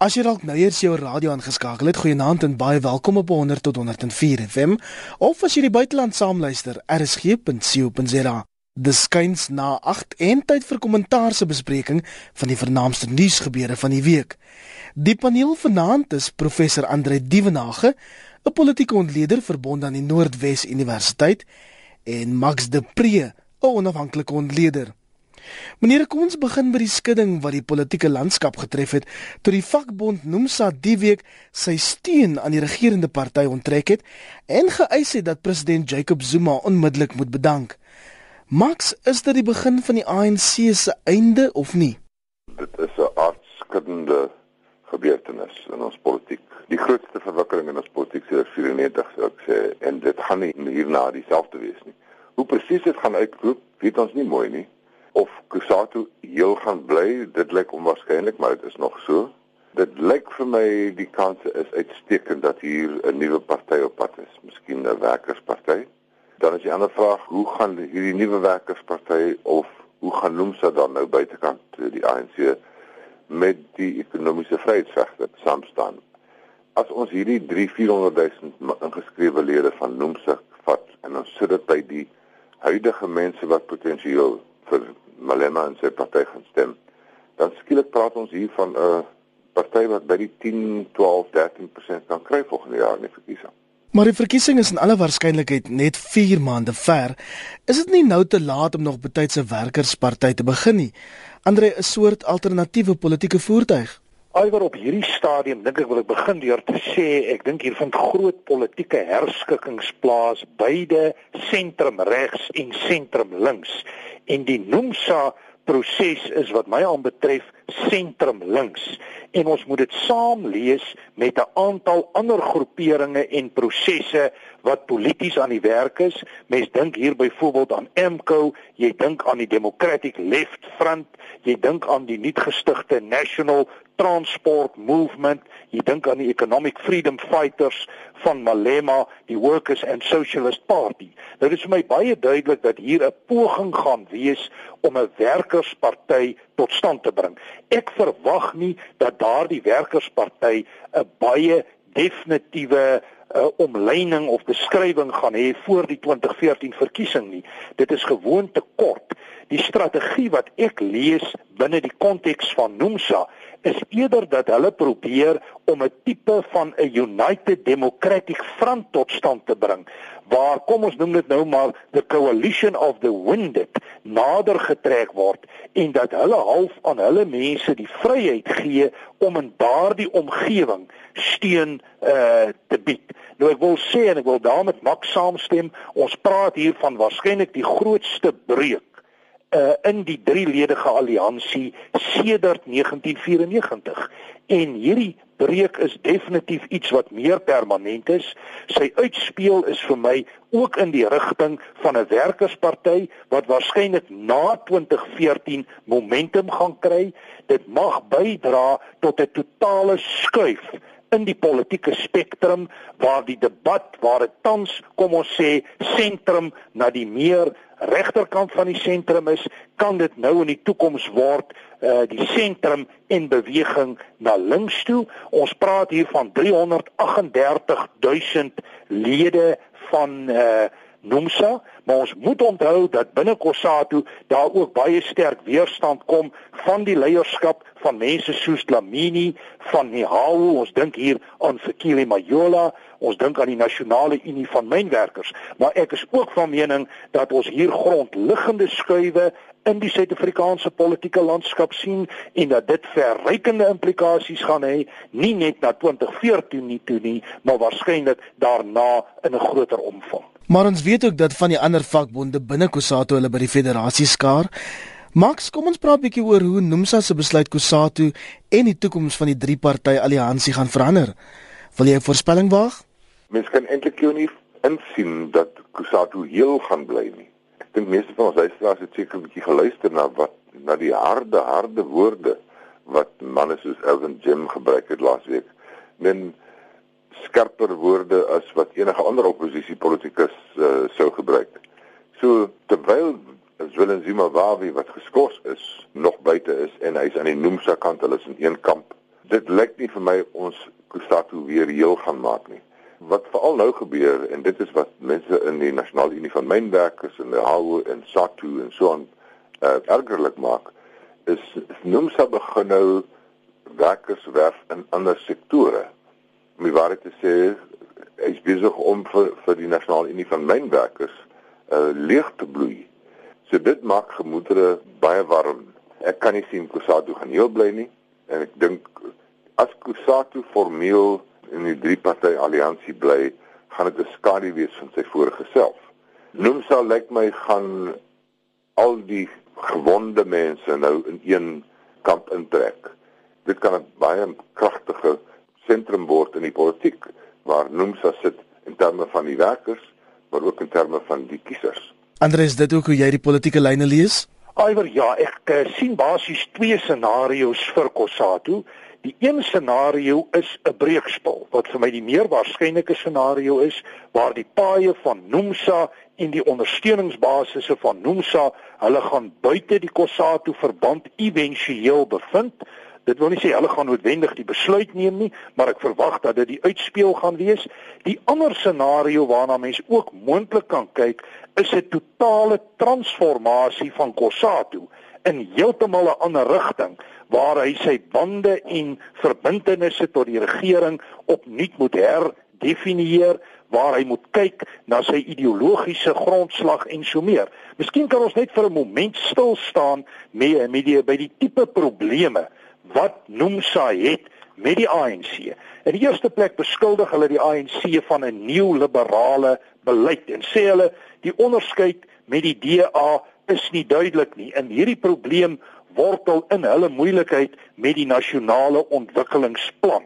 As jy dalk nou eers jou radio aangeskakel het, goeienaand en baie welkom op 100 tot 104 FM. Of as jy die buiteland saamluister, rsg.co.za. Dis skuins na 8 en tyd vir kommentaar se bespreking van die vernaamste nuusgebeure van die week. Die paneel vanaand is professor Andre Dievenage, 'n politieke ontleder verbonde aan die Noordwes Universiteit, en Max de Pre, 'n onafhanklike ontleder. Meneer, kom ons begin by die skudding wat die politieke landskap getref het toe die vakbond Nomsa die week sy steun aan die regerende party onttrek het en geëis het dat president Jacob Zuma onmiddellik moet bedank. Max, is dit die begin van die ANC se einde of nie? Dit is 'n aardskuddende gebeurtenis in ons politiek. Die grootste verwikkeling in ons politiek sedert 94 sou ek sê en dit gaan nie hierna dieselfde wees nie. Hoe presies dit gaan uitloop, weet ons nie mooi nie of Kusatu heel gaan bly, dit lyk onwaarskynlik, maar dit is nog so. Dit lyk vir my die kanse is uitstekend dat hier 'n nuwe party op pad is, miskien 'n werkersparty. Dan is die ander vraag, hoe gaan hierdie nuwe werkersparty of hoe gaan Nomsa dan nou buitekant eh, die ANC met die ekonomiese vryheidsvegter saam staan? As ons hierdie 3-400 000 ingeskrewe lede van Nomsa vat en ons sit dit by die huidige mense wat potensieel vir Malema en sy party gaan stem, dan skielik praat ons hier van 'n uh, party wat by die 10, 12, 13% kan kry volgende jaar in die verkiesing. Maar die verkiesing is in alle waarskynlikheid net 4 maande ver. Is dit nie nou te laat om nog betydse werkersparty te begin nie? Andre 'n soort alternatiewe politieke voertuig. Alhoewel op hierdie stadium dink ek wil ek begin deur te sê ek dink hier vind groot politieke herskikkings plaas beide sentrum regs en sentrum links en die Nomsa proses is wat my aanbetref sentrum links en ons moet dit saam lees met 'n aantal ander groeperinge en prosesse wat polities aan die werk is. Mens dink hier byvoorbeeld aan MKO, jy dink aan die Democratic Left Front, jy dink aan die nuutgestigte National Transport Movement, jy dink aan die Economic Freedom Fighters van Malema, die Workers and Socialist Party. Nou dit is vir my baie duidelik dat hier 'n poging gaan wees om 'n werkersparty tot stand te bring. Ek verwag nie dat daardie werkersparty 'n baie definitiewe uh, omleining of beskrywing gaan hê voor die 2014 verkiesing nie. Dit is gewoon te kort. Die strategie wat ek lees binne die konteks van Nomsa is eerder dat hulle probeer om 'n tipe van 'n United Democratic Front tot stand te bring waar kom ons noem dit nou maar the coalition of the winded nader getrek word en dat hulle half aan hulle mense die vryheid gee om in daardie omgewing steun uh, te bied. Nou ek wil sê en ek wil daarmee Max saamstem, ons praat hier van waarskynlik die grootste breuk uh, in die drieledige alliansie sedert 1994 en hierdie breuk is definitief iets wat meer permanent is. Sy uitspeel is vir my ook in die rigting van 'n werkersparty wat waarskynlik na 2014 momentum gaan kry. Dit mag bydra tot 'n totale skuif in die politieke spektrum waar die debat waar dit tans kom ons sê sentrum na die meer regterkant van die sentrum is kan dit nou in die toekoms word uh, die sentrum en beweging na links toe. Ons praat hier van 338 000 lede van uh, Nomsa, maar ons moet onthou dat binne Kossatu daar ook baie sterk weerstand kom van die leierskap van mense soos Dlamini, van Nihau, ons dink hier aan Fikile Majola, ons dink aan die Nasionale Unie van Mynwerkers, maar ek is ook van mening dat ons hier grondliggende skuwe in die Suid-Afrikaanse politieke landskap sien en dat dit verrykende implikasies gaan hê nie net na 2014 nie toe nie, maar waarskynlik daarna in 'n groter omvang. Maar ons weet ook dat van die ander vakbonde binne Kusatu hulle by die federasie skaar. Max, kom ons praat 'n bietjie oor hoe Nomsa se besluit Kusatu en die toekoms van die drie party alliansie gaan verander. Wil jy 'n voorspelling waag? Mens kan eintlik nie insien dat Kusatu heel gaan bly nie dink meeste van ons luisteraars het seker 'n bietjie geluister na wat na die harde harde woorde wat manne soos Elvin Jim gebruik het laasweek. Men skerper woorde as wat enige ander oppositiepolitikus uh, sou gebruik. So terwyl Zwelin Zimbabwe wat geskort is nog buite is en hy's aan die Nomsa kant, hulle is in een kamp. dit lyk nie vir my ons Kusatu weer heel gaan maak nie. Wat veral nou gebeur en dit is wat mense in die Nasionale Unie van Mynwerkers en die HAWU en SATU en so aan uh, ergerlik maak is, is Nomsa begin nou werkers werf in ander sektore. Om die waarheid te sê, hy is besig om vir vir die Nasionale Unie van Mynwerkers uh, leeg te bloei. So dit maak gemoedere baie warm. Ek kan nie sien Kusatu gaan heel bly nie en ek dink as Kusatu formeel in die drie party alliansie bly, gaan dit 'n skadu wees van sy vorige self. Nomsa lyk my gaan al die gewonde mense nou in een kamp intrek. Dit kan 'n baie kragtige sentrum word in die politiek waar Nomsa sit in terme van die werkers, maar ook in terme van die kiesers. Andres, dit ook hoe jy die politieke lyne lees? Iwer ja, ek uh, sien basies twee scenario's vir Kossatu. Die een scenario is 'n breekspel wat vir my die meer waarskynlike scenario is waar die paaie van Nomsa en die ondersteuningsbasisse van Nomsa hulle gaan buite die Kossatu verband éventueel bevind. Dit wil nie sê hulle gaan noodwendig die besluit neem nie, maar ek verwag dat dit die uitspeel gaan wees. Die ander scenario waarna mens ook moontlik kan kyk, is 'n totale transformasie van Kossatu in heeltemal 'n ander rigting waar hy sy bande en verbintenisse tot die regering opnuut moet herdefinieer waar hy moet kyk na sy ideologiese grondslag en so meer. Miskien kan ons net vir 'n moment stil staan met met die by die tipe probleme wat Nomsa het met die ANC. In die eerste plek beskuldig hulle die ANC van 'n neoliberale beleid en sê hulle die onderskeid met die DA is nie duidelik nie. In hierdie probleem wortel in hulle moeilikheid met die nasionale ontwikkelingsplan.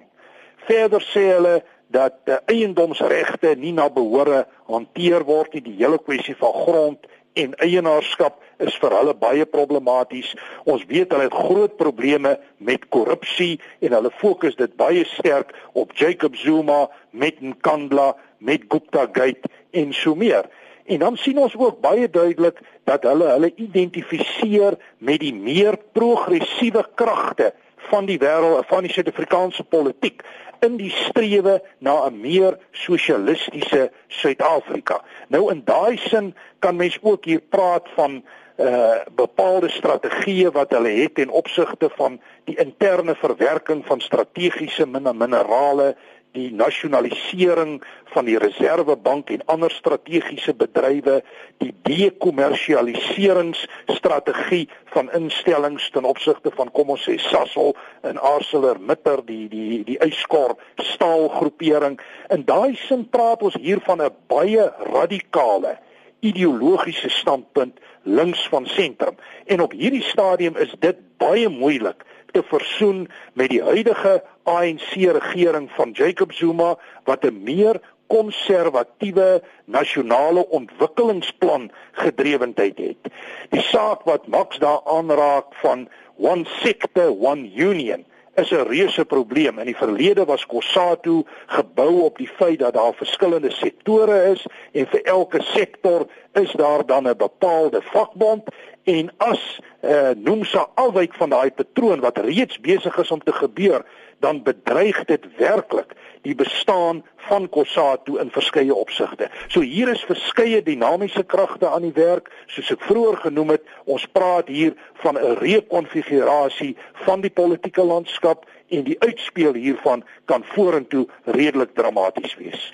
Verder sê hulle dat uh, eiendomsregte nie na behore hanteer word nie, die hele kwessie van grond en eienaarskap is vir hulle baie problematies. Ons weet hulle het groot probleme met korrupsie en hulle fokus dit baie sterk op Jacob Zuma met Nkandla, met Gupta Gate en so meer. En dan sien ons ook baie duidelik dat hulle hulle identifiseer met die meer progressiewe kragte van die wêreld van die Suid-Afrikaanse politiek in die strewe na 'n meer sosialistiese Suid-Afrika. Nou in daai sin kan mens ook hier praat van uh bepaalde strategieë wat hulle het ten opsigte van die interne verwerking van strategiese minerale die nasionalisering van die reservebank en ander strategiese bedrywe, die dekommersialiseringsstrategie van instellings ten opsigte van kom ons sê Sasol en ArcelorMittal, die die die yskor staalgroepering. In daai sin praat ons hier van 'n baie radikale ideologiese standpunt links van sentrum. En op hierdie stadium is dit baie moeilik te versoen met die huidige ANC regering van Jacob Zuma wat 'n meer konservatiewe nasionale ontwikkelingsplan gedrewendheid het. Die saak wat Max daar aanraak van one sector one union is 'n reuse probleem. In die verlede was Kossatu gebou op die feit dat daar verskillende sektore is en vir elke sektor is daar dan 'n bepaalde vakbond en as uh, noem sy alwyk van daai patroon wat reeds besig is om te gebeur, dan bedreig dit werklik die bestaan van Kossatu in verskeie opsigte. So hier is verskeie dinamiese kragte aan die werk, soos ek vroeër genoem het. Ons praat hier van 'n rekonfigurasie van die politieke landskap en die uitspeel hiervan kan vorentoe redelik dramaties wees.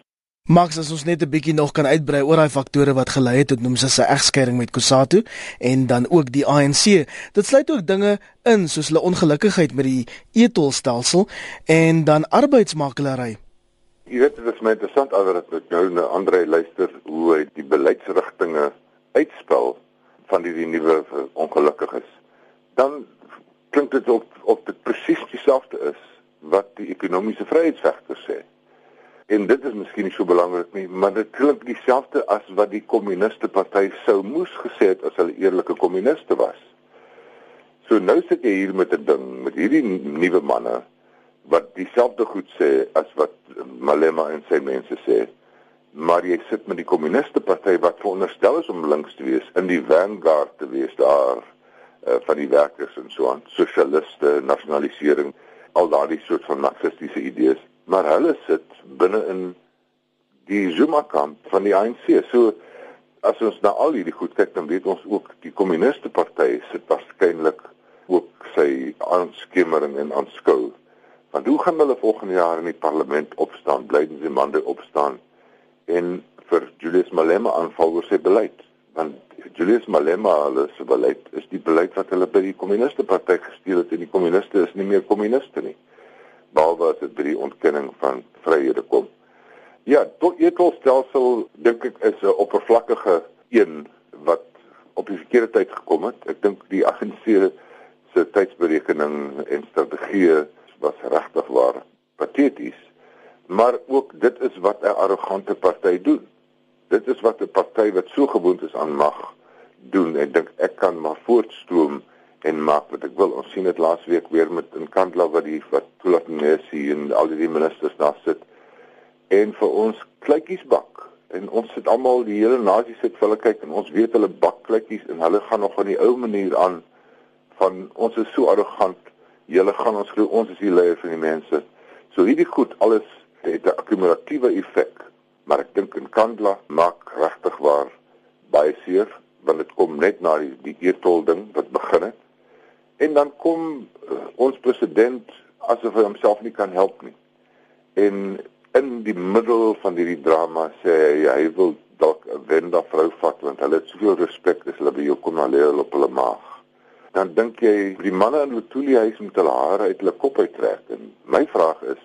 Max, as ons net 'n bietjie nog kan uitbrei oor daai faktore wat gelei het tot noem sy se egskeiding met Kusatu en dan ook die ANC. Dit sluit ook dinge in soos hulle ongelukkigheid met die etolstelsel en dan arbeidsmakelaary. Jy weet dit is my interessant alhoewel ek nou na Andre luister hoe hy die beleidsrigtinge uitspel van die, die nuwe ongelukkiges. Dan klink dit op op dit presies dieselfde is wat die ekonomiese vryheidsvegters sê en dit is miskien nie so belangrik nie, maar dit klink dieselfde as wat die kommuniste party sou moes gesê het as hulle eerlike kommuniste was. So nou sit jy hier met 'n ding met hierdie nuwe manne wat dieselfde goed sê as wat Malema en sy mense sê. Maar jy sit met die kommuniste party wat veronderstel is om links te wees, in die vanguard te wees daar uh, van die werkers en so aan, sosialiste, nasionalisering al daardie soort van marxistiese idees, maar hulle sit binne in die Zuma kamp van die ANC. So as ons na al hierdie goed kyk, dan weet ons ook die kommuniste party sit waarskynlik ook sy aanskemering en aanskou. Want hoe gaan hulle volgende jaar in die parlement opstaan? Blydens die mande opstaan en vir Julius Malema aanval oor sy beleid. Want Julius Malema hulle se beleid is die beleid wat hulle by die kommuniste party gesteel het en die kommuniste is nie meer kommuniste nie. Behalwe as dit by die ontkenning van vryhede kom. Ja, tot eetstelsel dink ek is 'n oppervlakkige een wat op die verkeerde tyd gekom het. Ek dink die ANC se tydsberekening en strategie was regtig waar pateties. Maar ook dit is wat 'n arrogante party doen. Dit is wat 'n party wat so gewoond is aan mag doen. Ek dink ek kan maar voortstroom en maak wat ek wil. Ons sien dit laasweek weer met in Kandla wat die wat toelaat mense en al die ministers daar sit en vir ons kleutjies bak. En ons sit almal die hele nasie sit vir hulle kyk en ons weet hulle bak kleutjies en hulle gaan nog aan die ou manier aan van ons is so arrogant julle gaan ons glo ons is die leier van die mense. So hierdie goed alles het 'n akkumulatiewe effek maar ek dink in Kandla maak regtig waar baie seer want dit kom net na die, die eertol ding wat begin het. En dan kom uh, ons president asof hy homself nie kan help nie en in die middel van hierdie drama sê hy hy wil dalk 'n wenda vrou vat want hulle het soveel respek as hulle by jou kom na leer op hulle maag. Dan dink jy die manne in Lotuli huis moet hulle hare uit hulle kop uittrek en my vraag is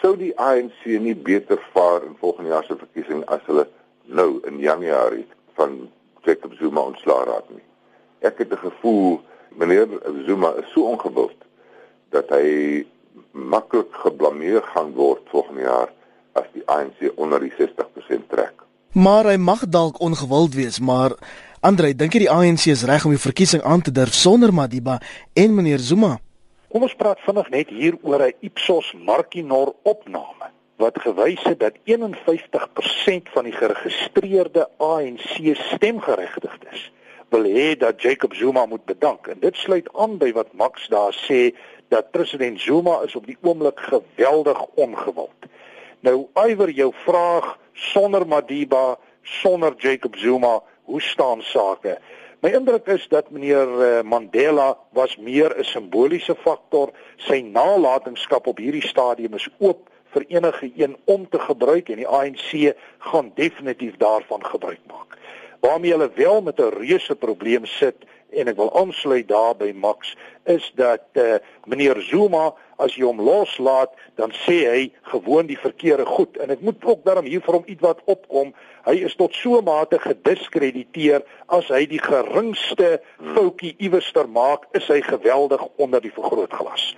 sou die ANC nie beter vaar in volgende jaar se verkiesing as hulle nou in Januarie van Jacob Zuma ontslaa raak nie. Ek het 'n gevoel meneer Zuma is so ongewild dat hy maklik geblameer gaan word volgende jaar as die ANC onder die 60% trek. Maar hy mag dalk ongewild wees, maar Andre, dink jy die ANC is reg om die verkiesing aan te durf sonder Madiba en meneer Zuma? Kom ons praat vinnig net hier oor 'n Ipsos Markinor opname wat gewys het dat 51% van die geregistreerde ANC stemgeregtigdes wil hê dat Jacob Zuma moet bedank en dit sluit aan by wat Max daar sê dat president Zuma is op die oomblik geweldig ongewild. Nou iwer jou vraag sonder Madiba, sonder Jacob Zuma, hoe staan sake? My indruk is dat meneer eh, Mandela was meer 'n simboliese faktor. Sy nalatenskap op hierdie stadium is oop vir enige een om te gebruik en die ANC gaan definitief daarvan gebruik maak. Waarmee hulle wel met 'n reuse probleem sit en ek wil aansluit daarby Max is dat uh, meneer Zuma as jy hom loslaat dan sê hy gewoon die verkeerde goed. En ek moet ook daarom hier vir hom ietwat opkom. Hy is tot so mate gediskrediteer as hy die geringste foutjie iewerster maak is hy geweldig onder die vergrootglas.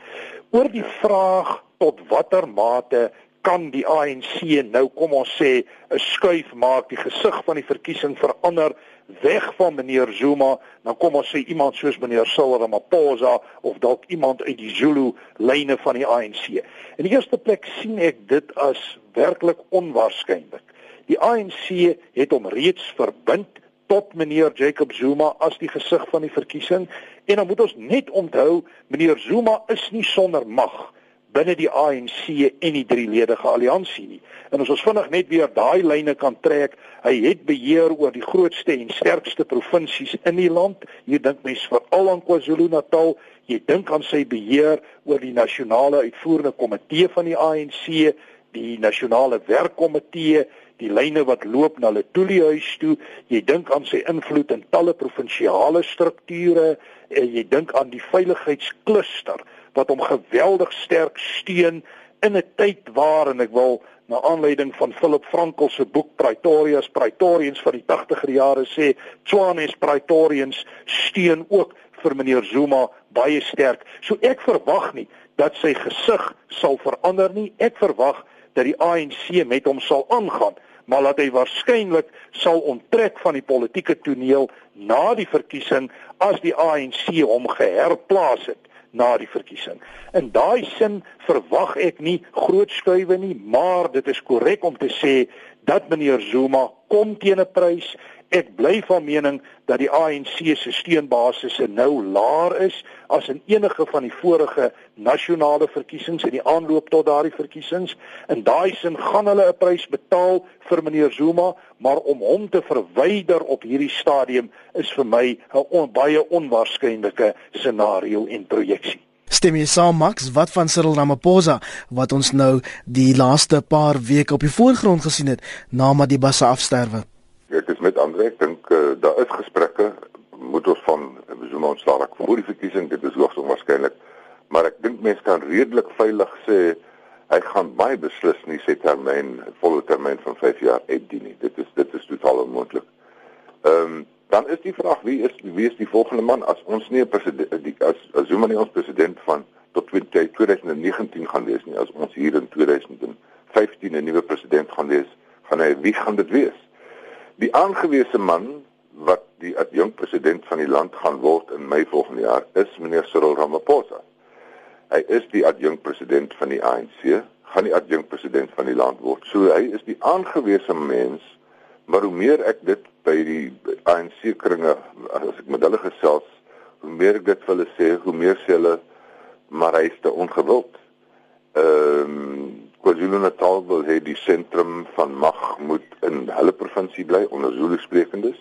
Oor die vraag tot watter mate kan die ANC nou kom ons sê 'n skuif maak die gesig van die verkiesing verander weg van meneer Zuma, dan kom ons sê iemand soos meneer Cyril Ramaphosa of dalk iemand uit die Zulu lyne van die ANC. In die eerste plek sien ek dit as werklik onwaarskynlik. Die ANC het hom reeds verbind tot meneer Jacob Zuma as die gesig van die verkiesing en dan moet ons net onthou meneer Zuma is nie sonder mag binne die ANC en die drieledige alliansie nie. En as ons vinnig net weer daai lyne kan trek, hy het beheer oor die grootste en sterkste provinsies in die land. Jy dink mens veral aan KwaZulu-Natal, jy dink aan sy beheer oor die nasionale uitvoerende komitee van die ANC, die nasionale werkkomitee, die lyne wat loop na Letuli huis toe. Jy dink aan sy invloed in talle provinsiale strukture, jy dink aan die veiligheidskluster wat hom geweldig sterk steun in 'n tyd waar en ek wil na aanleiding van Philip Frankel se boek Praetorius Praetorians van die 80er jare sê Tswanes Praetorians steun ook vir meneer Zuma baie sterk. So ek verwag nie dat sy gesig sal verander nie. Ek verwag dat die ANC met hom sal aangaan, maar dat hy waarskynlik sal onttrek van die politieke toneel na die verkiesing as die ANC hom geherplaas het na die verkiesing. In daai sin verwag ek nie groot skuwe nie, maar dit is korrek om te sê dat meneer Zuma kom teen 'n prys Ek bly van mening dat die ANC se steunbasis nou laer is as in enige van die vorige nasionale verkiesings in die aanloop tot daardie verkiesings. In daai sin gaan hulle 'n prys betaal vir meneer Zuma, maar om hom te verwyder op hierdie stadium is vir my 'n on, baie onwaarskynlike scenario en projeksie. Stem jy saam Max wat van Cyril Ramaphosa wat ons nou die laaste paar weke op die voorgrond gesien het na Madiba se afsterwe? Ek is met Andre, ek dink uh, daar is gesprekke moet ons van Zuma ontslaa raak voor die verkiesing, dit is hoogs onwaarskynlik. Maar ek dink mense kan redelik veilig sê hy gaan baie beslis nie sy termyn, volle termyn van 5 jaar uitdien nie. Dit is dit is totaal onmoontlik. Ehm um, dan is die vraag wie is wie is die volgende man as ons nie 'n president as, as Zuma nie ons president van tot 2019 gaan wees nie as ons hier in 2015 'n nuwe president gaan wees gaan hy wie gaan dit wees Die aangewese man wat die adjunkpresident van die land gaan word in Mei volgende jaar is meneer Cyril Ramaphosa. Hy is die adjunkpresident van die ANC, gaan die adjunkpresident van die land word. So hy is die aangewese mens, maar hoe meer ek dit by die ANC kringe as ek met hulle gesels, hoe meer ek dit vir hulle sê, hoe meer sê hulle maar hy is te ongewild. Ehm um, KwaZulu-Natal wil hê die sentrum van mag moet in hulle provinsie bly onder Zulu sprekendes.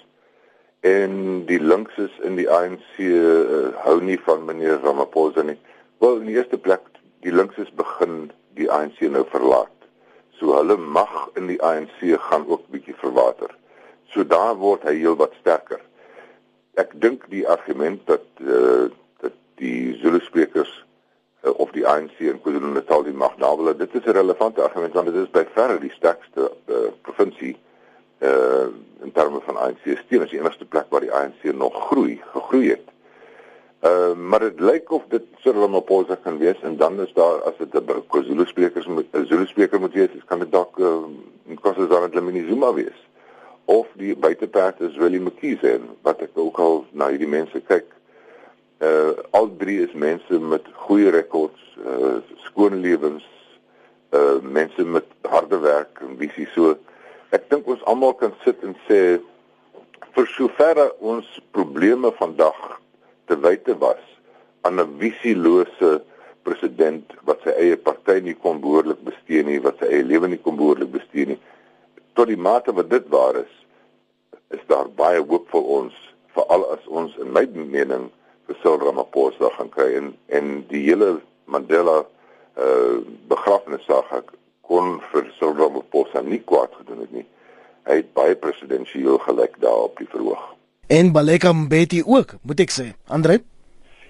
En die linkses in die ANC uh, eh, hou nie van meneer Ramaphosa nie. Wel in die eerste plek die linkses begin die ANC nou verlaat. So hulle mag in die ANC gaan ook bietjie verwater. So daar word hy heel wat sterker. Ek dink die argument dat uh, dat die Zulu sprekers uh, of die ANC in KwaZulu-Natal die mag daar wil. Dit is 'n relevante argument want dit is by verre die sterkste uh, provinsie uh in terme van ANC steun. Dit is die enigste plek waar die ANC nog groei, gegroei het. Uh maar dit lyk of dit Cyril Ramaphosa kan wees en dan is daar as dit 'n KwaZulu sprekers moet 'n Zulu spreker moet wees, kan dit dalk uh, in KwaZulu-Natal Dlamini Zuma wees of die buiteperd is Willie McKees en wat ek ook al na hierdie mense kyk uh al drie is mense met goeie rekords, uh skoon lewens, uh mense met harde werk en visie so. Ek dink ons almal kan sit en sê vir soverre ons probleme vandag te wyte was aan 'n visielose president wat sy eie party nie kon behoorlik bestuur nie, wat sy eie lewe nie kon behoorlik bestuur nie. Tot die mate wat dit waar is, is daar baie hoop vir ons, veral as ons in my mening Cyril Ramaphosa gaan kry en en die hele Mandela uh begrafnisdag kon vir Cyril Ramaphosa nie kwaad gedoen het nie. Hy het baie presidensieel gelyk daar op die verhoog. En Baleka Mbeki ook, moet ek sê. Andre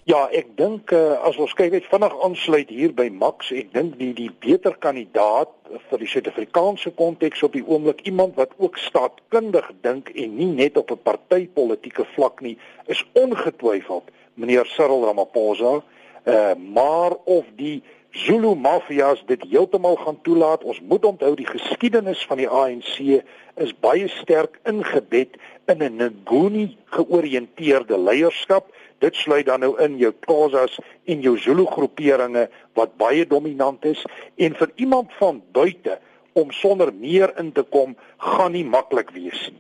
Ja, ek dink uh, as ons kyk net vinnig aansluit hier by Max, ek dink die die beter kandidaat vir die Suid-Afrikaanse konteks op die oomblik iemand wat ook staatkundig dink en nie net op 'n partytetiese vlak nie, is ongetwyfeld meneer Cyril Ramaphosa, uh, maar of die Zulu mafias dit heeltemal gaan toelaat. Ons moet onthou die geskiedenis van die ANC is baie sterk ingebed in 'n Nguni georiënteerde leierskap. Dit sluit dan nou in jou Xhosas en jou Zulu groeperinge wat baie dominant is en vir iemand van buite om sonder meer in te kom gaan nie maklik wees nie.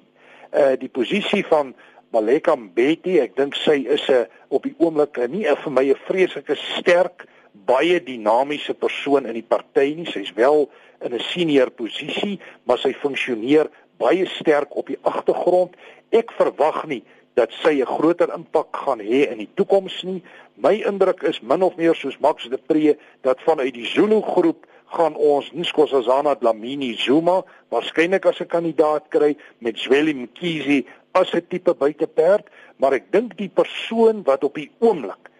Uh die posisie van Maleka Mbeki, ek dink sy is 'n op die oomblik nie 'n vir my 'n vreeslike sterk, baie dinamiese persoon in die party nie. Sy's wel in 'n senior posisie, maar sy funksioneer baie sterk op die agtergrond. Ek verwag nie dat sy 'n groter impak gaan hê in die toekoms nie. My indruk is min of meer soos Max de Pre dat vanuit die Zulu groep gaan ons Nkosazana Dlamini Zuma waarskynlik as 'n kandidaat kry met Zweli Mkhize as 'n tipe buiteperd, maar ek dink die persoon wat op die oomblik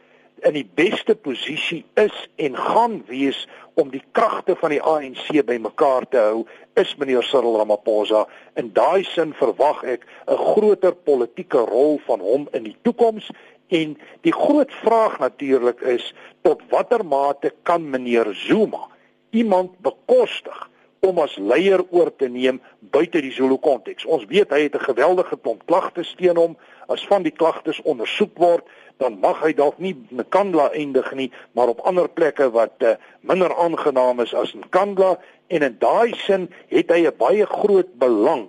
in die beste posisie is en gaan wees om die kragte van die ANC bymekaar te hou, is meneer Cyril Ramaphosa. In daai sin verwag ek 'n groter politieke rol van hom in die toekoms en die groot vraag natuurlik is tot watter mate kan meneer Zuma iemand bekostig om as leier oor te neem buite die Zulu konteks. Ons weet hy het 'n geweldige klomp klagtes teen hom. As van die klagtes ondersoek word, dan mag hy dalk nie Nkandla eindig nie, maar op ander plekke wat uh, minder aangenaam is as Nkandla en in daai sin het hy 'n baie groot belang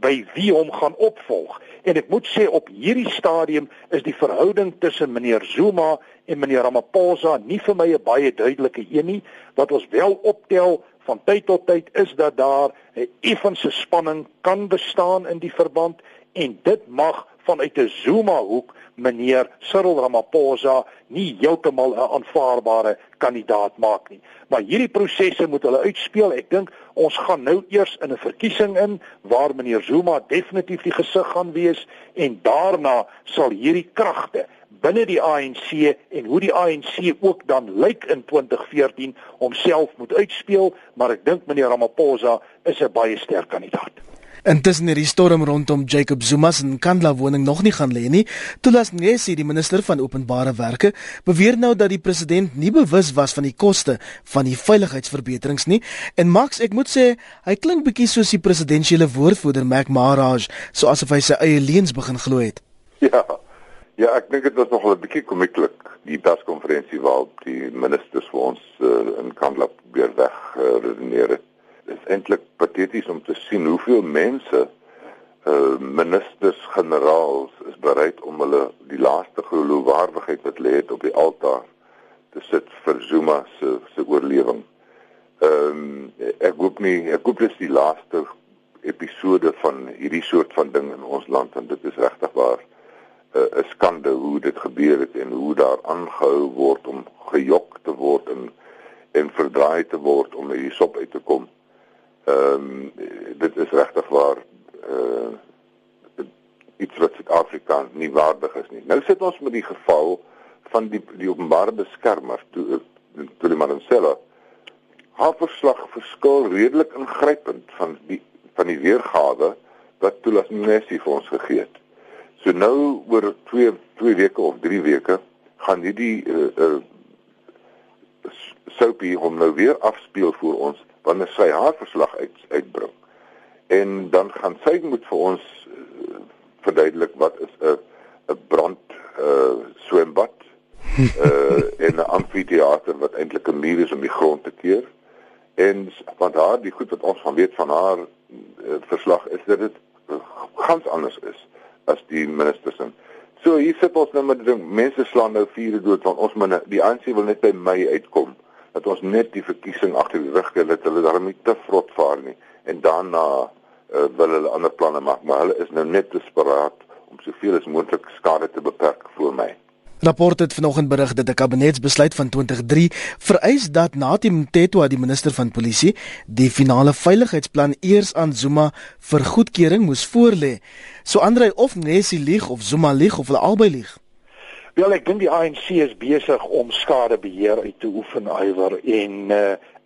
by wie hom gaan opvolg. En ek moet sê op hierdie stadium is die verhouding tussen meneer Zuma en meneer Ramaphosa nie vir my 'n baie duidelike een nie. Wat ons wel optel van tyd tot tyd is dat daar 'n effense spanning kan bestaan in die verband en dit mag vanuit 'n Zuma hoek meneer Cyril Ramaphosa nie heeltemal 'n aanvaarbare kandidaat maak nie. Maar hierdie prosesse moet hulle uitspeel. Ek dink ons gaan nou eers in 'n verkiesing in waar meneer Zuma definitief die gesig gaan wees en daarna sal hierdie kragte binne die ANC en hoe die ANC ook dan lyk in 2014 homself moet uitspeel, maar ek dink meneer Ramaphosa is 'n baie sterk kandidaat. Intussen het die storm rondom Jacob Zuma se Nkandla woning nog nie gaan lê nie. Toelas Ngesi, die minister van openbare werke, beweer nou dat die president nie bewus was van die koste van die veiligheidsverbeterings nie. En Max, ek moet sê, hy klink bietjie soos die presidensiële woordvoerder Mac Maharaj, so asof hy sy eie leuns begin glo het. Ja. Ja, ek dink dit was nog 'n bietjie komieklik die perskonferensie waar die ministers vir ons uh, in Nkandla weer weg uh, redeneer het is eintlik pateties om te sien hoeveel mense uh ministers generaals is bereid om hulle die laaste geloofwaardigheid wat lê het op die altaar te sit vir Zuma se se oorlewing. Ehm um, ek hoop nie ek hoop dis die laaste episode van hierdie soort van ding in ons land en dit is regtig waar uh, 'n uh, skande hoe dit gebeur het en hoe daar aangehou word om gejok te word en en verdraai te word om hierdie sop uit te kom. Ehm um, dit is regtig waar uh iets wat Suid-Afrika nie waardig is nie. Nou sit ons met die geval van die die openbare beskermer toe toe die Mandela haar verslag verskil redelik ingrypend van die van die weergawe wat Tulas Nessie vir ons gegee het. So nou oor 2 2 weke of 3 weke gaan hierdie uh, uh soupie hom nou weer afspeel vir ons wanneer sy haar verslag uit uitbring. En dan gaan sy moet vir ons uh, verduidelik wat is 'n 'n brand uh swembad uh en 'n amfitheater wat eintlik 'n muur is om die grond te keer. En want haar die goed wat ons van weet van haar uh, verslag is dat dit gans anders is as die ministers en so hier sit ons nou met ding mense slaan nou vure dood want ons moet die ANC wil net by my uitkom dat ons net die verkiesing agter die rug het dat hulle daarmee te vrot vaar nie en daarna uh, wil hulle ander planne maak maar hulle is nou net desperaat om soveel as moontlik skade te beperk vir my. Rapport het vanoggend berig dat 'n kabinetsbesluit van 2003 vereis dat Nathi Mthethwa die minister van polisie die finale veiligheidsplan eers aan Zuma vir goedkeuring moes voorlê. So Andre of Nessie lieg of Zuma lieg of hulle albei lieg. Wel ek dink die ANC is besig om skadebeheer uit te oefen iwer en uh,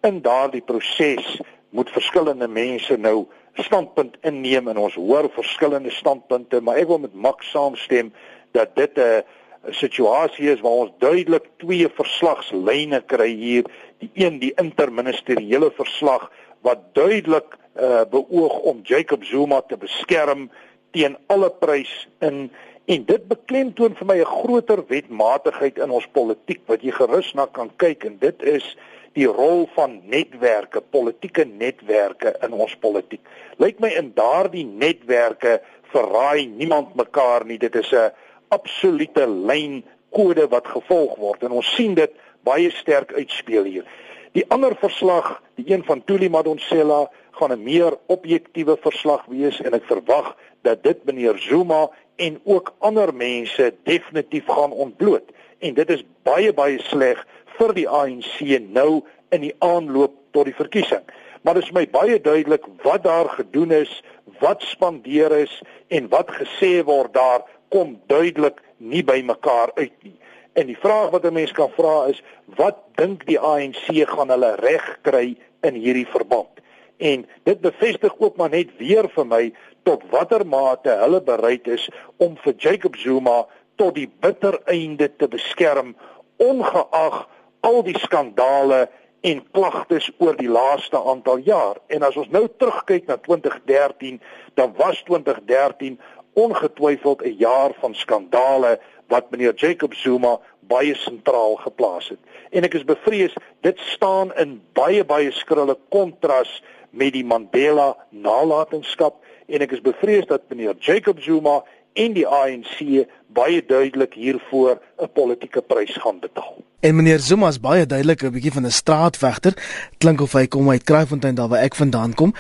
in daardie proses moet verskillende mense nou standpunt inneem en ons hoor verskillende standpunte maar ek wil met Max saamstem dat dit 'n 'n situasie is waar ons duidelik twee verslagslyne kry hier. Die een die interministeriële verslag wat duidelik uh, beoog om Jacob Zuma te beskerm teen alle prys in En dit beklemtoon vir my 'n groter wetmatigheid in ons politiek wat jy gerus na kan kyk en dit is die rol van netwerke, politieke netwerke in ons politiek. Lyk my in daardie netwerke verraai niemand mekaar nie. Dit is 'n absolute lyn kode wat gevolg word en ons sien dit baie sterk uitspeel hier. Die ander verslag, die een van Tuli Madonsela, gaan 'n meer objektiewe verslag wees en ek verwag dat dit meneer Zuma en ook ander mense definitief gaan ontbloot en dit is baie baie sleg vir die ANC nou in die aanloop tot die verkiesing. Maar dit is my baie duidelik wat daar gedoen is, wat spandeer is en wat gesê word daar kom duidelik nie by mekaar uit nie. En die vraag wat 'n mens kan vra is, wat dink die ANC gaan hulle reg kry in hierdie verband? En dit bevestig ook maar net weer vir my tot watter mate hulle bereid is om vir Jacob Zuma tot die bitter einde te beskerm ongeag al die skandale en klagtes oor die laaste aantal jaar. En as ons nou terugkyk na 2013, dan was 2013 ongetwyfeld 'n jaar van skandale wat meneer Jacob Zuma baie sentraal geplaas het. En ek is bevrees dit staan in baie baie skrille kontras met die Mandela nalatenskap en ek is bevrees dat meneer Jacob Zuma en die ANC baie duidelik hiervoor 'n politieke prys gaan betaal. En meneer Zuma is baie duidelik 'n bietjie van 'n straatvegter. Klink of hy kom uit Kraaifontein daar waar ek vandaan kom.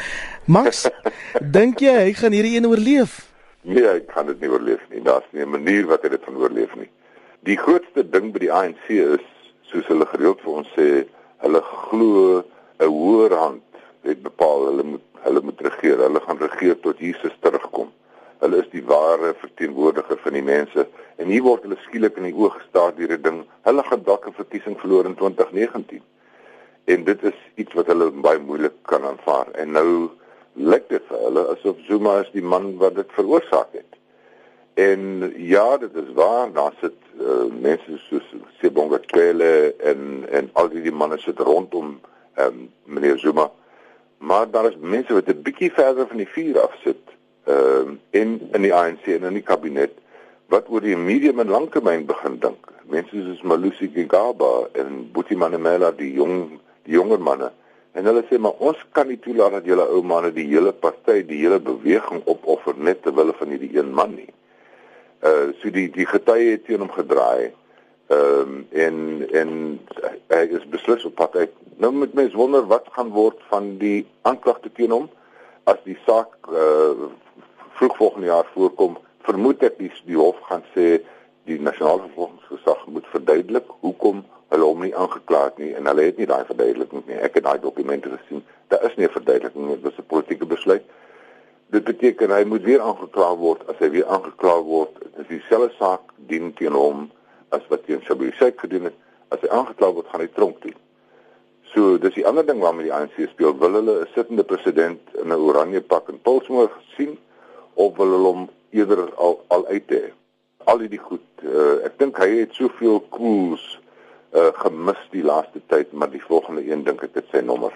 Max, dink jy hy gaan hierdie een oorleef? Nee, hy kan dit nie oorleef nie. Daar's nie 'n manier wat hy dit van oorleef nie. Die grootste ding by die ANC is, soos hulle gereeld vir ons sê, hulle glo 'n hoër hand het bepaal hulle moet hulle moet regeer. Hulle gaan regeer tot Jesus terugkom. Hulle is die ware verteenwoordiger van die mense en hier word hulle skielik in die oë gestaar deur 'n ding. Hulle gaan dalk 'n verkiesing verloor in 2019. En dit is iets wat hulle baie moeilik kan aanvaar. En nou lyk dit vir hulle asof Zuma is die man wat dit veroorsaak het. En ja, dit is waar, daar sit uh, mense soos Sebonga Twele en en al die, die manne sit rondom um, meneer Zuma. Maar daar is mense wat 'n bietjie verder van die vuur af sit ehm uh, in in die ANC en in die kabinet wat oor die medium en langtermyn begin dink. Mense soos Malusi Gigaba en Boetie Manemela, die jong die jonger manne. En hulle sê maar ons kan nie toelaat dat julle ou manne die hele party, die hele beweging opoffer net ter wille van hierdie een man nie. Uh so die die getuie het teen hom gedraai. Ehm um, en en hy is beslis op pad uit. Nou moet mens wonder wat gaan word van die aanklagte teen hom as die saak uh vroeg volgende jaar voorkom, vermoed ek die die hof gaan sê die nasionale vervolgingsgesag moet verduidelik hoekom hulle hom nie aangekla het nie en hulle het nie daai verduideliking nie. Ek het daai dokumente gesien. Daar is nie 'n verduideliking nie, dit was 'n politieke besluit. Dit beteken hy moet weer aangekla word. As hy weer aangekla word, is dieselfde saak dien teen hom as wat teen Shabu Sheikh gedoen het. As hy aangekla word, gaan hy tronk toe. So, dis die ander ding waarmee die ANC speel. Wil hulle 'n sittende president in 'n oranje pak en polsmoor sien? of wil hulle hom eerder al al uit hê. Al hierdie goed. Uh, ek dink hy het soveel koels uh, gemis die laaste tyd, maar die volgende een dink ek dit sy nommer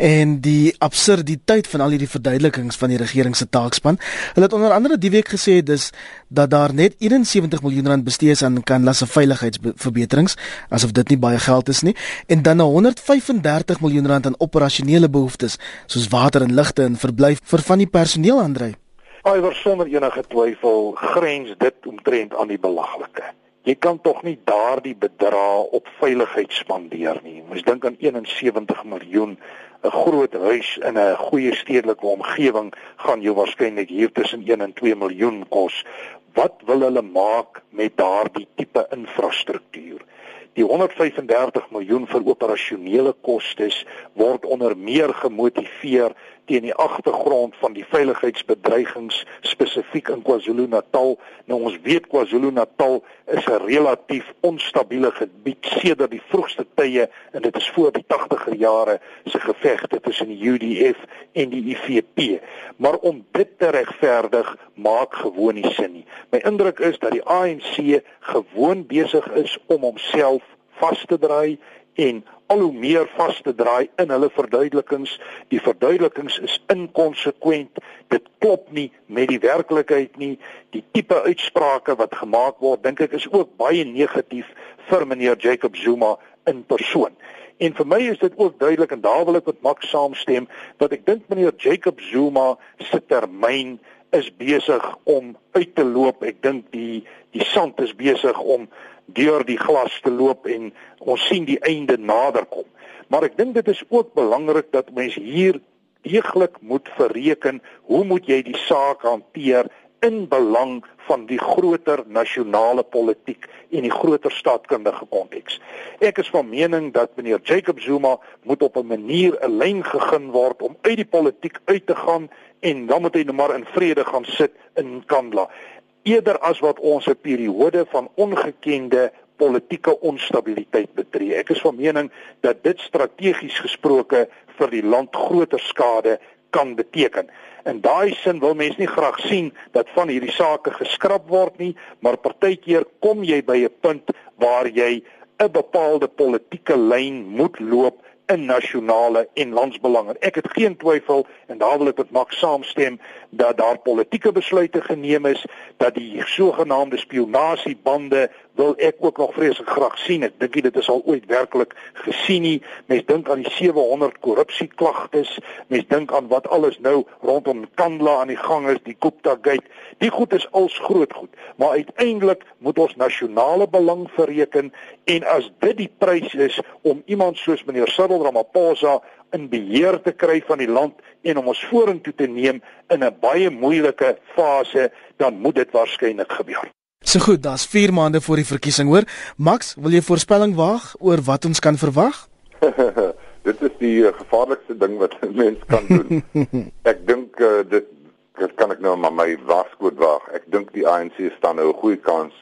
en die absurditeit van al hierdie verduidelikings van die regering se taakspan. Hulle het onder andere die week gesê dis dat daar net 71 miljoen rand bestee is aan Kanla se veiligheidsverbeterings, asof dit nie baie geld is nie, en dan 135 miljoen rand aan operasionele behoeftes soos water en ligte en verblyf vir van die personeel aandry. Iwer sonder enige twyfel grens dit omtrent aan die belaglike. Jy kan tog nie daardie bedrag op veiligheid spandeer nie. Mens dink aan 71 miljoen 'n groot huis in 'n goeie stedelike omgewing gaan jou waarskynlik hier tussen 1 en 2 miljoen kos. Wat wil hulle maak met daardie tipe infrastruktuur? Die 135 miljoen vir operasionele kostes word onder meer gemotiveer teen die agtergrond van die veiligheidsbedreigings spesifiek in KwaZulu-Natal. Nou ons weet KwaZulu-Natal is 'n relatief onstabiele gebied sedert die vroegste tye en dit is voor die 80er jare se gevegte tussen die UDF en die IFP. Maar om dit te regverdig maak gewoon nie sin nie. My indruk is dat die ANC gewoon besig is om homself vas te draai en al hoe meer vas te draai in hulle verduidelikings. Die verduidelikings is inkonsekwent. Dit klop nie met die werklikheid nie. Die tipe uitsprake wat gemaak word, dink ek is ook baie negatief vir meneer Jacob Zuma in persoon. En vir my is dit ook duidelik en daar wil ek met Max saamstem dat ek dink meneer Jacob Zuma se termyn is besig om uit te loop. Ek dink die die sand is besig om deur die glas te loop en ons sien die einde naderkom. Maar ek dink dit is ook belangrik dat mense hier deeglik moet verreken hoe moet jy die saak hanteer in belang van die groter nasionale politiek en die groter staatkundige konteks. Ek is van mening dat meneer Jacob Zuma moet op 'n manier 'n lyn gegee word om uit die politiek uit te gaan en dan moet hy net maar in vrede gaan sit in Kandla eerder as wat ons 'n periode van ongekende politieke onstabiliteit betree. Ek is van mening dat dit strategies gesproke vir die land groter skade kan beteken. In daai sin wil mense nie graag sien dat van hierdie sake geskraap word nie, maar partykeer kom jy by 'n punt waar jy 'n bepaalde politieke lyn moet loop in nasionale en landsbelange. Ek het geen twyfel en daar wil ek met Max saamstem dat daar politieke besluite geneem is dat die sogenaamde spionasiebande wil ek ook nog vreeslik graag sien. Ek dink dit is al ooit werklik gesien nie. Mens dink aan die 700 korrupsieklagtes. Mens dink aan wat alles nou rondom Kandla aan die gang is, die Gupta Gate. Die goed is als groot goed, maar uiteindelik moet ons nasionale belang verreken en as dit die prys is om iemand soos meneer Cyril Ramaphosa in beheer te kry van die land en om ons vorentoe te neem in 'n baie moeilike fase, dan moet dit waarskynlik gebeur. So goed, daar's 4 maande voor die verkiesing hoor. Max, wil jy voorspelling waag oor wat ons kan verwag? dit is die uh, gevaarlikste ding wat 'n mens kan doen. ek dink uh, dit dit kan ek nou maar my waarskuwing waag. Ek dink die ANC staan nou 'n goeie kans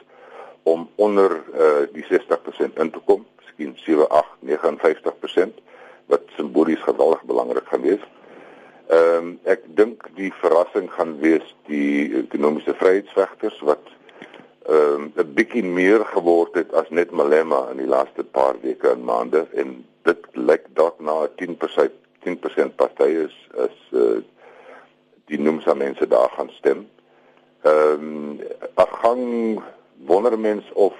om onder uh, die 60% in te kom, miskien 7, 8, 59% wat simbolies geweldig belangrik gaan wees. Ehm um, ek dink die verrassing gaan wees die ekonomiese vryheidsvegters wat ehm um, 'n bietjie meer geword het as net Malema in die laaste paar weke en maande en dit lyk dalk na 10% 10% party is is uh, die noemsa mense daar gaan stem. Ehm um, gaan wonder mens of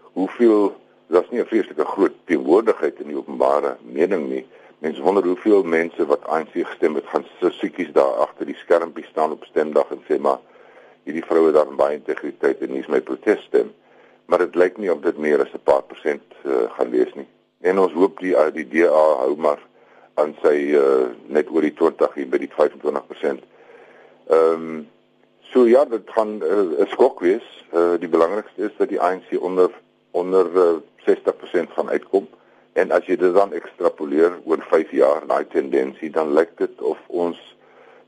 hoeveel daar's nie 'n vreeslike groot teenwoordigheid in die openbare mening nie. Mense wonder hoeveel mense wat ANC gestem het, gaan so siekies daar agter die skermpie staan op stemdag en sê maar hierdie vroue daar met baie integriteit en hier's my protesstem. Maar dit lyk nie of dit meer as 'n paar persent uh, gaan wees nie. En ons hoop die uh, die DA hou maar aan sy uh, net oor die 20 hier by die 25%. Ehm um, so ja, dit gaan 'n uh, skok wees. Uh, die belangrikste is dat die ANC onder onder uh, 60% gaan uitkom en as jy dit dan ekstrapoleer oor 5 jaar daai tendensie dan lyk dit of ons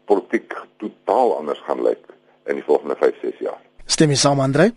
politiek totaal anders gaan lyk in die volgende 5 6 jaar. Stem jy saam Andre?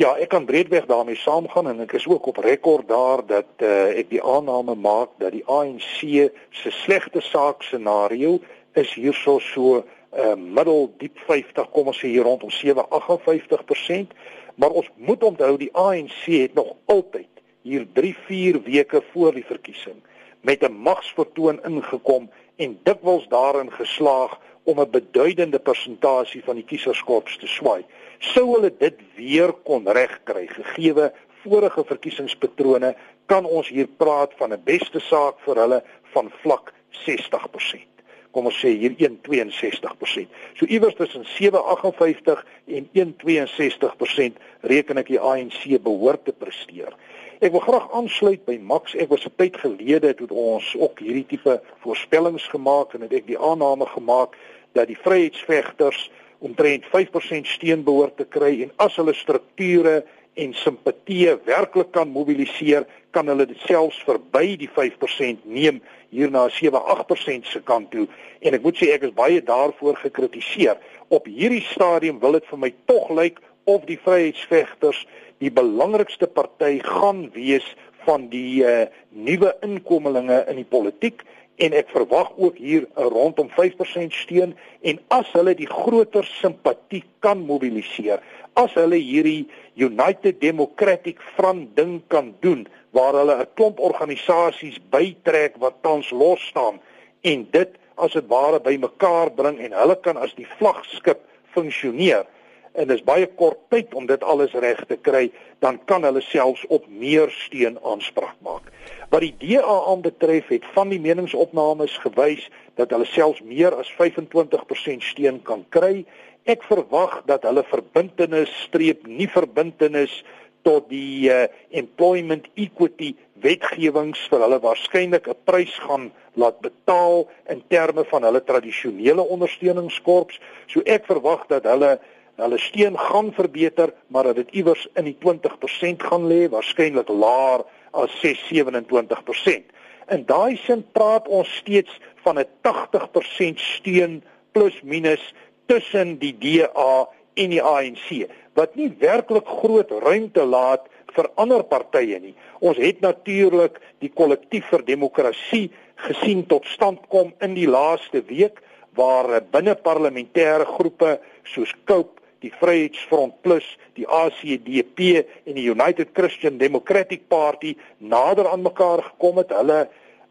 Ja, ek kan breedweg daarmee saamgaan en ek is ook op rekord daar dat uh, ek die aanname maak dat die ANC se slegte saak scenario is hierso so 'n uh, middel diep 50 kom ons sê hier rondom 758%, maar ons moet onthou die ANC het nog altyd hier 3 4 weke voor die verkiesing met 'n magsvertoon ingekom en dikwels daarin geslaag om 'n beduidende persentasie van die kieserskorps te swaai. Sou hulle dit weer kon regkry gegeewe vorige verkiesingspatrone, kan ons hier praat van 'n beste saak vir hulle van vlak 60%. Kom ons sê hier 162%. So iewers tussen 758 en 162% reken ek die ANC behoort te presteer. Ek wil graag aansluit by Max. Ek was 'n tyd gelede toe ons ook hierdie tipe voorspellings gemaak en het ek die aanname gemaak dat die vryheidsvegters omtrent 5% steun behoort te kry en as hulle strukture en simpatie werklik kan mobiliseer, kan hulle dit selfs verby die 5% neem hier na 7-8% se kant toe. En ek moet sê ek is baie daarvoor gekritiseer. Op hierdie stadium wil dit vir my tog lyk of die vryheidsvegters die belangrikste party gaan wees van die uh, nuwe inkomelinge in die politiek en ek verwag ook hier rondom 5% steun en as hulle die groter simpatie kan mobiliseer as hulle hierdie United Democratic Front ding kan doen waar hulle 'n klomp organisasies bytrek wat tans los staan en dit as dit ware bymekaar bring en hulle kan as die vlaggenskap funksioneer en dis baie kort tyd om dit alles reg te kry, dan kan hulle selfs op meer steun aanspraak maak. Wat die DA aanbetref, het van die meningsopnames gewys dat hulle selfs meer as 25% steun kan kry. Ek verwag dat hulle verbintenis streep nie verbintenis tot die uh, employment equity wetgewings vir hulle waarskynlik 'n prys gaan laat betaal in terme van hulle tradisionele ondersteuningskorps. So ek verwag dat hulle hulle steun gaan verbeter, maar dat dit iewers in die 20% gaan lê, waarskynlik laer as 6-27%. In daai sin praat ons steeds van 'n 80% steun plus minus tussen die DA en die ANC wat nie werklik groot ruimte laat vir ander partye nie. Ons het natuurlik die kollektief vir demokrasie gesien tot stand kom in die laaste week waar binne parlementêre groepe soos Cope die Vryheidsfront Plus, die ACDP en die United Christian Democratic Party nader aan mekaar gekom het. Hulle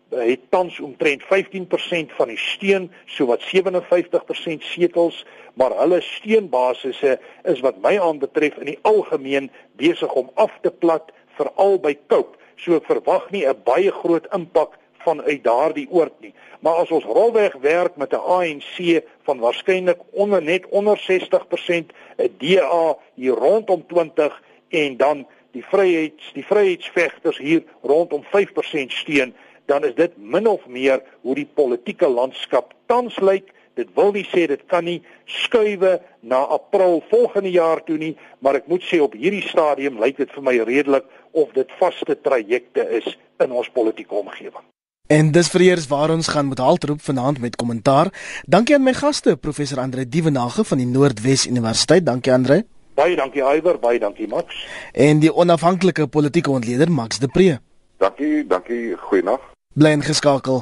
het tans omtrent 15% van die steun, so wat 57% setels, maar hulle steunbasisse is wat my aanbetref in die algemeen besig om af te plat veral by Cope. So ek verwag nie 'n baie groot impak vanuit daardie oord nie. Maar as ons rolweg werk met 'n ANC van waarskynlik onder net onder 60%, 'n DA hier rondom 20 en dan die vryheids die vryheidsvegters hier rondom 5% steun, dan is dit min of meer hoe die politieke landskap tans lyk. Dit wil nie sê dit kan nie skuwe na April volgende jaar toe nie, maar ek moet sê op hierdie stadium lyk dit vir my redelik of dit vaste trajecte is in ons politieke omgewing. En dis vir eers waar ons gaan met haltroep vanaand met kommentaar. Dankie aan my gaste, professor Andre Dievenage van die Noordwes Universiteit. Dankie Andre. Baie dankie Iwer, baie dankie Max. En die onafhanklike politieke ontleder Max de Pre. Dankie, dankie. Goeienaand. Bly ingeskakel.